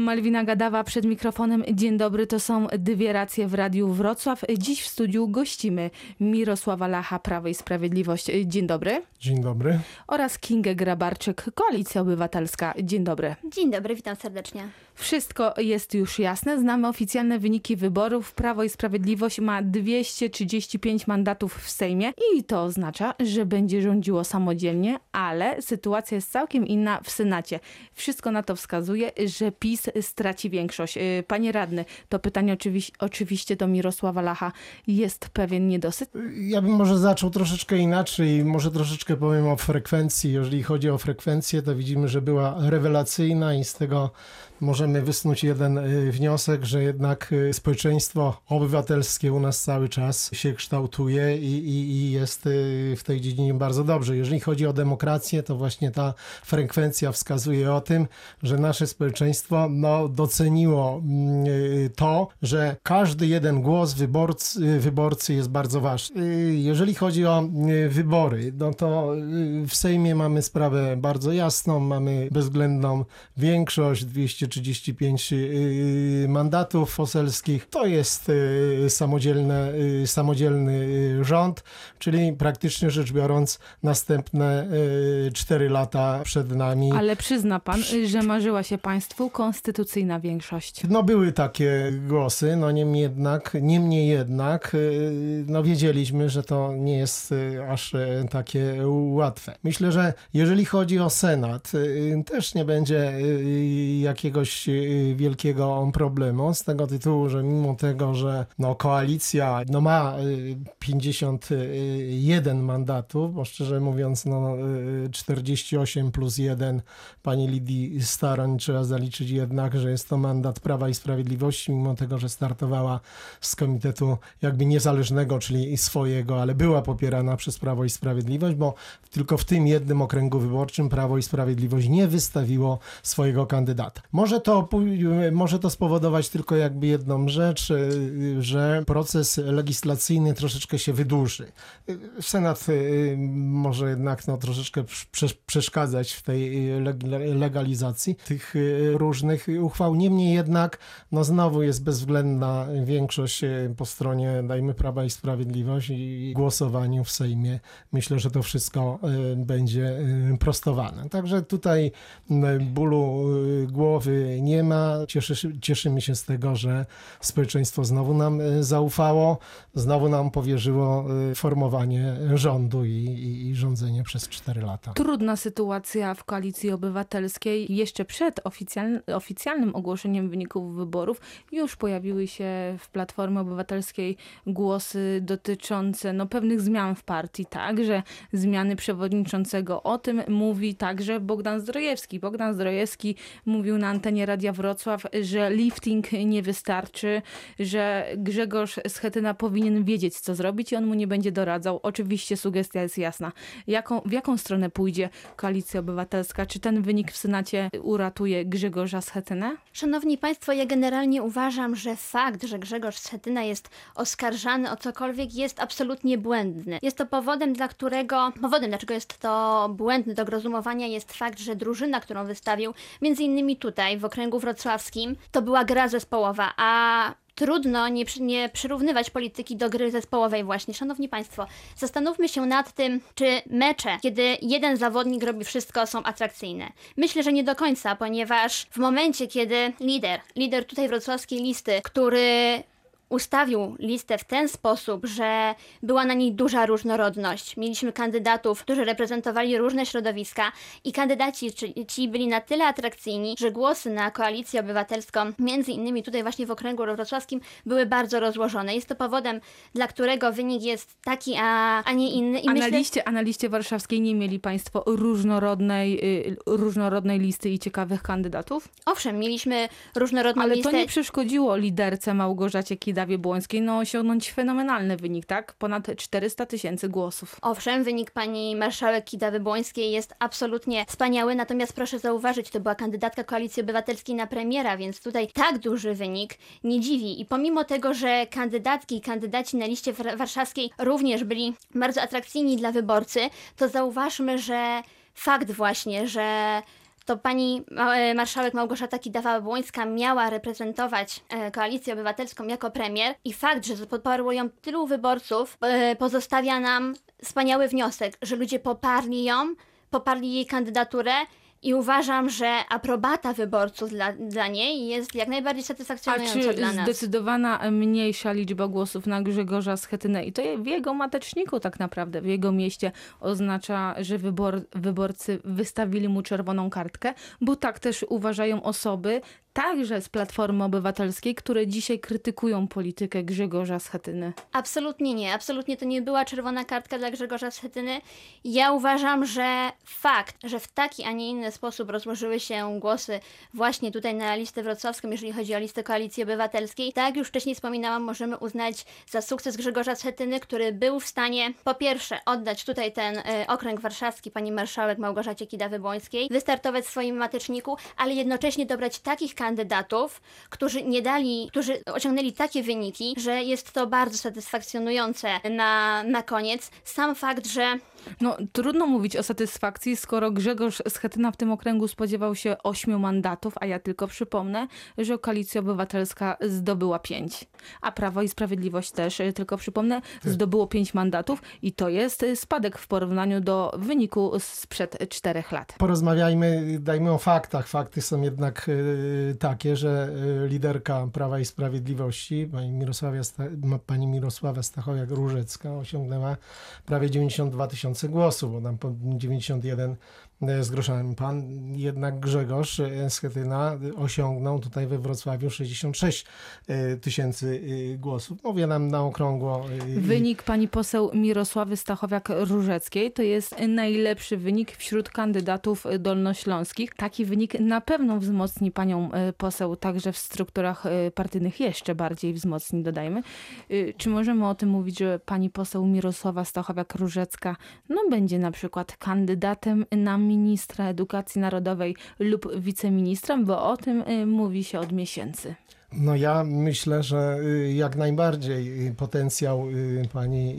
Malwina Gadawa przed mikrofonem. Dzień dobry, to są dwie racje w Radiu Wrocław. Dziś w studiu gościmy Mirosława Lacha, Prawo i Sprawiedliwość. Dzień dobry. Dzień dobry. Oraz Kingę Grabarczyk, Koalicja Obywatelska. Dzień dobry. Dzień dobry, witam serdecznie. Wszystko jest już jasne. Znamy oficjalne wyniki wyborów. Prawo i Sprawiedliwość ma 235 mandatów w Sejmie i to oznacza, że będzie rządziło samodzielnie, ale sytuacja jest całkiem inna w Senacie. Wszystko na to wskazuje, że PiS straci większość. Y, Panie radny, to pytanie oczywiście, oczywiście do Mirosława Lacha. Jest pewien niedosyt? Ja bym może zaczął troszeczkę inaczej. Może troszeczkę powiem o frekwencji. Jeżeli chodzi o frekwencję, to widzimy, że była rewelacyjna i z tego możemy wysnuć jeden y, wniosek, że jednak y, społeczeństwo obywatelskie u nas cały czas się kształtuje i, i, i jest w tej dziedzinie bardzo dobrze. Jeżeli chodzi o demokrację, to właśnie ta frekwencja wskazuje o tym, że nasze społeczeństwo no, doceniło mm, to, że każdy jeden głos wyborcy, wyborcy jest bardzo ważny. Jeżeli chodzi o wybory, no to w Sejmie mamy sprawę bardzo jasną, mamy bezwzględną większość, 200 35 y, mandatów poselskich. To jest y, samodzielne, y, samodzielny rząd, czyli praktycznie rzecz biorąc następne 4 lata przed nami. Ale przyzna pan, że marzyła się państwu konstytucyjna większość. No były takie głosy, no niemniej jednak, niemniej jednak no wiedzieliśmy, że to nie jest aż takie łatwe. Myślę, że jeżeli chodzi o Senat, też nie będzie jakiegoś y, wielkiego problemu z tego tytułu, że mimo tego, że no, koalicja no, ma 51 y, mandatów, bo szczerze mówiąc no, 48 y, plus 1 pani Lidii Staroń trzeba zaliczyć jednak, że jest to mandat Prawa i Sprawiedliwości, mimo tego, że startowała z komitetu jakby niezależnego, czyli swojego, ale była popierana przez Prawo i Sprawiedliwość, bo tylko w tym jednym okręgu wyborczym Prawo i Sprawiedliwość nie wystawiło swojego kandydata. Może to, może to spowodować tylko jakby jedną rzecz, y, że proces legislacyjny troszeczkę się wydłuży. Senat y, może jednak no, troszeczkę przeszkadzać w tej legalizacji tych y, różnych uchwał. Niemniej jednak no, znowu jest bezwzględna większość po stronie dajmy Prawa i Sprawiedliwość i głosowaniu w Sejmie. Myślę, że to wszystko będzie prostowane. Także tutaj bólu głowy nie ma. Cieszy, cieszymy się z tego, że społeczeństwo znowu nam e, zaufało, znowu nam powierzyło e, formowanie rządu i, i, i rządzenie przez 4 lata. Trudna sytuacja w koalicji obywatelskiej. Jeszcze przed oficjalnym, oficjalnym ogłoszeniem wyników wyborów już pojawiły się w Platformie Obywatelskiej głosy dotyczące no, pewnych zmian w partii, także zmiany przewodniczącego. O tym mówi także Bogdan Zdrojewski. Bogdan Zdrojewski mówił na antenie Radia Wrocław, że lifting nie wystarczy, że Grzegorz Schetyna powinien wiedzieć, co zrobić i on mu nie będzie doradzał. Oczywiście sugestia jest jasna. Jaką, w jaką stronę pójdzie Koalicja Obywatelska? Czy ten wynik w Senacie uratuje Grzegorza Schetynę? Szanowni Państwo, ja generalnie uważam, że fakt, że Grzegorz Schetyna jest oskarżany o cokolwiek jest absolutnie błędny. Jest to powodem, dla którego, powodem, dlaczego jest to błędne do rozumowania jest fakt, że drużyna, którą wystawił, między innymi tutaj w okręgu wrocławskim, to była gra zespołowa, a trudno nie, nie przyrównywać polityki do gry zespołowej właśnie. Szanowni Państwo, zastanówmy się nad tym, czy mecze, kiedy jeden zawodnik robi wszystko, są atrakcyjne. Myślę, że nie do końca, ponieważ w momencie, kiedy lider, lider tutaj wrocławskiej listy, który ustawił listę w ten sposób, że była na niej duża różnorodność. Mieliśmy kandydatów, którzy reprezentowali różne środowiska i kandydaci ci byli na tyle atrakcyjni, że głosy na koalicję obywatelską, między innymi tutaj właśnie w okręgu wrocławskim, były bardzo rozłożone. Jest to powodem, dla którego wynik jest taki, a, a nie inny. I a, myślę... na liście, a na liście warszawskiej nie mieli Państwo różnorodnej, y, różnorodnej listy i ciekawych kandydatów? Owszem, mieliśmy różnorodną Ale listę. Ale to nie przeszkodziło liderce Małgorzacie Kida Kidawie Błońskiej no, osiągnąć fenomenalny wynik, tak? Ponad 400 tysięcy głosów. Owszem, wynik pani marszałek Kidawy Błońskiej jest absolutnie wspaniały, natomiast proszę zauważyć, to była kandydatka Koalicji Obywatelskiej na premiera, więc tutaj tak duży wynik nie dziwi. I pomimo tego, że kandydatki i kandydaci na liście warszawskiej również byli bardzo atrakcyjni dla wyborcy, to zauważmy, że fakt właśnie, że to pani e, marszałek Małgorzata Kidawa-Błońska miała reprezentować e, Koalicję Obywatelską jako premier i fakt, że poparło ją tylu wyborców, e, pozostawia nam wspaniały wniosek, że ludzie poparli ją, poparli jej kandydaturę i uważam, że aprobata wyborców dla, dla niej jest jak najbardziej A satysfakcjonująca czy dla nas. zdecydowana mniejsza liczba głosów na Grzegorza Schetynę i to w jego mateczniku tak naprawdę, w jego mieście oznacza, że wybor, wyborcy wystawili mu czerwoną kartkę, bo tak też uważają osoby, także z Platformy Obywatelskiej, które dzisiaj krytykują politykę Grzegorza Schetyny. Absolutnie nie. Absolutnie to nie była czerwona kartka dla Grzegorza Schetyny. Ja uważam, że fakt, że w taki, a nie inny sposób rozłożyły się głosy właśnie tutaj na listę wrocławską, jeżeli chodzi o listę Koalicji Obywatelskiej, tak jak już wcześniej wspominałam, możemy uznać za sukces Grzegorza Schetyny, który był w stanie po pierwsze oddać tutaj ten y, okręg warszawski pani marszałek Małgorzacie Kidawy-Błońskiej, wystartować w swoim mateczniku, ale jednocześnie dobrać takich kandydatów, którzy nie dali, którzy osiągnęli takie wyniki, że jest to bardzo satysfakcjonujące na, na koniec. Sam fakt, że No, trudno mówić o satysfakcji, skoro Grzegorz Schetyna w tym okręgu spodziewał się ośmiu mandatów, a ja tylko przypomnę, że Koalicja Obywatelska zdobyła pięć, a Prawo i Sprawiedliwość też, y, tylko przypomnę, zdobyło pięć mandatów i to jest spadek w porównaniu do wyniku sprzed czterech lat. Porozmawiajmy, dajmy o faktach. Fakty są jednak y, takie, że y, liderka Prawa i Sprawiedliwości, pani Mirosława, pani Mirosława Stachowiak-Różecka osiągnęła prawie 92 tysiące głosów, bo tam po 91 z groszami. Pan jednak Grzegorz y, Schetyna osiągnął tutaj we Wrocławiu 66 y, tysięcy głosów. Mówię nam na okrągło. Wynik pani poseł Mirosławy Stachowiak-Różeckiej to jest najlepszy wynik wśród kandydatów dolnośląskich. Taki wynik na pewno wzmocni panią e, poseł także w strukturach e, partyjnych jeszcze bardziej wzmocni, dodajmy. E, Czy możemy o tym mówić, że pani poseł Mirosława Stachowiak-Różecka no, będzie na przykład kandydatem na ministra edukacji narodowej lub wiceministrem, bo o tym e, mówi się od miesięcy. No ja myślę, że y, jak najbardziej y, potencjał y, pani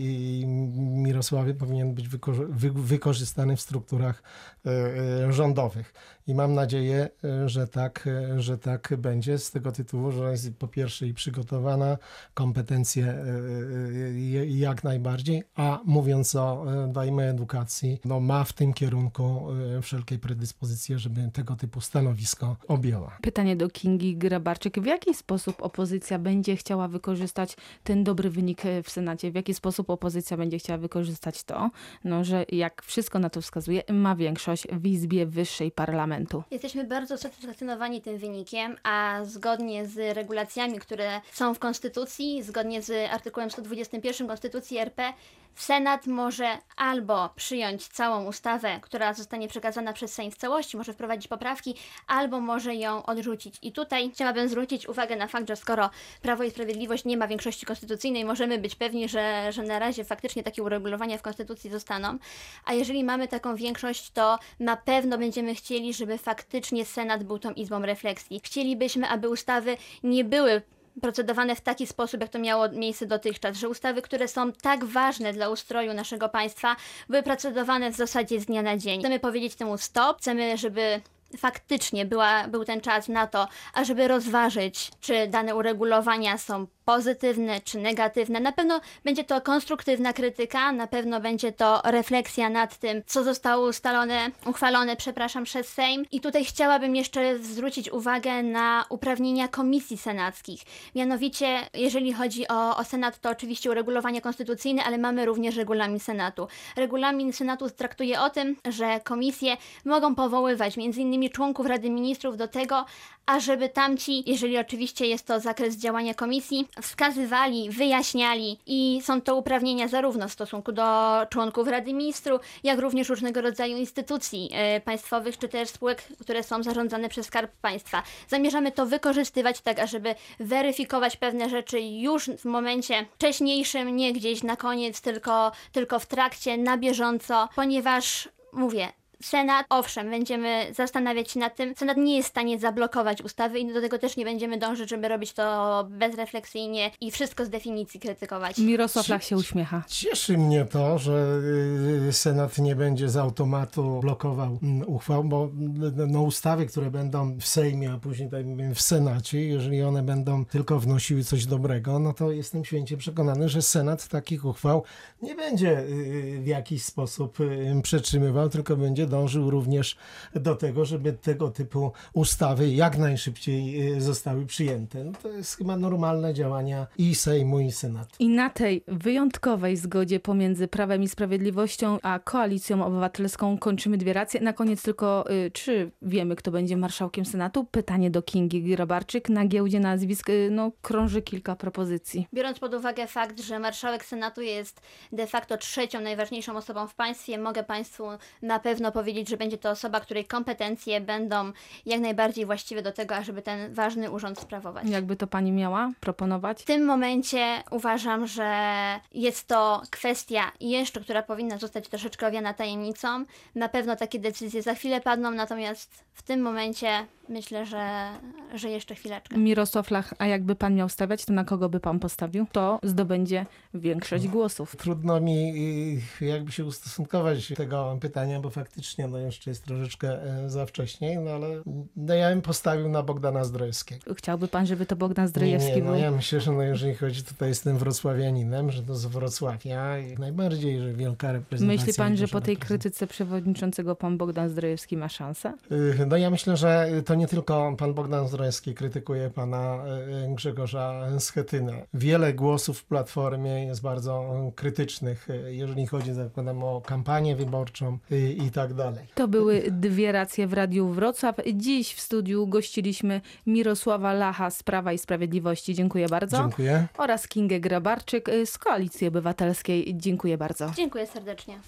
Mirosławy powinien być wyko- wy- wykorzystany w strukturach rządowych. I mam nadzieję, że tak, że tak będzie z tego tytułu, że jest po pierwsze i przygotowana, kompetencje jak najbardziej, a mówiąc o dajmy edukacji, no ma w tym kierunku wszelkiej predyspozycje, żeby tego typu stanowisko objęła. Pytanie do Kingi Grabarczyk. W jaki sposób opozycja będzie chciała wykorzystać ten dobry wynik e, w Senacie? W jaki sposób opozycja będzie chciała wykorzystać to, no, że jak wszystko na to wskazuje, ma większość w Izbie Wyższej Parlamentu? Jesteśmy bardzo satysfakcjonowani tym wynikiem, a zgodnie z regulacjami, które są w Konstytucji, zgodnie z artykułem 121 Konstytucji RP, Senat może albo przyjąć całą ustawę, która zostanie przekazana przez Sejm w całości, może wprowadzić poprawki, albo może ją odrzucić. I tutaj chciałabym zwrócić uwagę na fakt, że skoro Prawo i Sprawiedliwość nie ma większości konstytucyjnej, możemy być pewni, że, że na razie faktycznie takie uregulowania w Konstytucji zostaną. A jeżeli mamy taką większość, to na pewno będziemy chcieli, żeby faktycznie Senat był tą izbą refleksji. Chcielibyśmy, aby ustawy nie były procedowane w taki sposób, jak to miało miejsce dotychczas, że ustawy, które są tak ważne dla ustroju naszego państwa, były procedowane w zasadzie z dnia na dzień. Chcemy powiedzieć temu stop, chcemy, żeby faktycznie była, był ten czas na to, ażeby rozważyć, czy dane uregulowania są pozytywne czy negatywne. Na pewno będzie to konstruktywna krytyka, na pewno będzie to refleksja nad tym, co zostało ustalone, uchwalone, przepraszam, przez Sejm. I tutaj chciałabym jeszcze zwrócić uwagę na uprawnienia komisji senackich. Mianowicie, jeżeli chodzi o, o Senat, to oczywiście uregulowania konstytucyjne, ale mamy również regulamin Senatu. Regulamin Senatu traktuje o tym, że komisje mogą powoływać m.in. członków Rady Ministrów do tego, ażeby tamci, jeżeli oczywiście jest to zakres działania komisji, wskazywali, wyjaśniali i są to uprawnienia zarówno w stosunku do członków Rady Ministrów, jak również różnego rodzaju instytucji e, państwowych, czy też spółek, które są zarządzane przez Skarb Państwa. Zamierzamy to wykorzystywać tak, ażeby weryfikować pewne rzeczy już w momencie wcześniejszym, nie gdzieś na koniec, tylko, tylko w trakcie, na bieżąco, ponieważ mówię, Senat, owszem, będziemy zastanawiać się nad tym. Senat nie jest w stanie zablokować ustawy i do tego też nie będziemy dążyć, żeby robić to bezrefleksyjnie i wszystko z definicji krytykować. Mirosław Lach się uśmiecha. Cieszy mnie to, że y, Senat nie będzie z automatu blokował mm, uchwał, bo mm, no, ustawy, które będą w Sejmie, a później tak w Senacie, jeżeli one będą tylko wnosiły coś dobrego, no to jestem święcie przekonany, że Senat takich uchwał nie będzie y, w jakiś sposób y, przetrzymywał, tylko będzie dążył również do tego, żeby tego typu ustawy jak najszybciej y, zostały przyjęte. No to jest chyba normalne działania i Sejmu, i Senatu. I na tej wyjątkowej zgodzie pomiędzy Prawem i Sprawiedliwością a Koalicją Obywatelską kończymy dwie racje. Na koniec tylko, y, czy wiemy, kto będzie marszałkiem Senatu? Pytanie do Kingi Grabarczyk. Na giełdzie nazwisk y, no, krąży kilka propozycji. Biorąc pod uwagę fakt, że marszałek Senatu jest de facto trzecią najważniejszą osobą w państwie, mogę Państwu na pewno powiedzieć, że będzie to osoba, której kompetencje będą jak najbardziej właściwe do tego, ażeby ten ważny urząd sprawować. Jakby to pani miała proponować? W tym momencie uważam, że jest to kwestia jeszcze, która powinna zostać troszeczkę owiana tajemnicą. Na pewno takie decyzje za chwilę padną, natomiast w tym momencie myślę, że, że jeszcze chwileczkę. Mirosław Lach, a jakby pan miał stawiać, to na kogo by pan postawił? To zdobędzie większość głosów. Trudno mi y, jakby się ustosunkować do tego pytania, bo faktycznie no jeszcze jest troszeczkę e, za wcześnie, no ale no ja bym postawił na Bogdana Zdrojewskiego. Chciałby pan, żeby to Bogdan Nie, Zdrojewski nie, no był? ja myślę, że no jeżeli chodzi, tutaj jestem wrocławianinem, że to z Wrocławia i najbardziej, że wielka reprezentacja. Myśli pan, że po tej krytyce przewodniczącego pan Bogdan Zdrojewski ma szansę? Y, No ja myślę, że to nie tylko pan Bogdan Zdrojewski krytykuje pana y, Grzegorza Schetyna. Wiele głosów w Platformie jest bardzo krytycznych, y, jeżeli chodzi zakładam o kampanię wyborczą y, i tak dalej. To były dwie racje w Radiu Wrocław. Dziś w studiu gościliśmy Mirosława Lacha z Prawa i Sprawiedliwości. Dziękuję bardzo. Dziękuję. Oraz Kingę Grabarczyk z Koalicji Obywatelskiej. Dziękuję bardzo. Dziękuję serdecznie.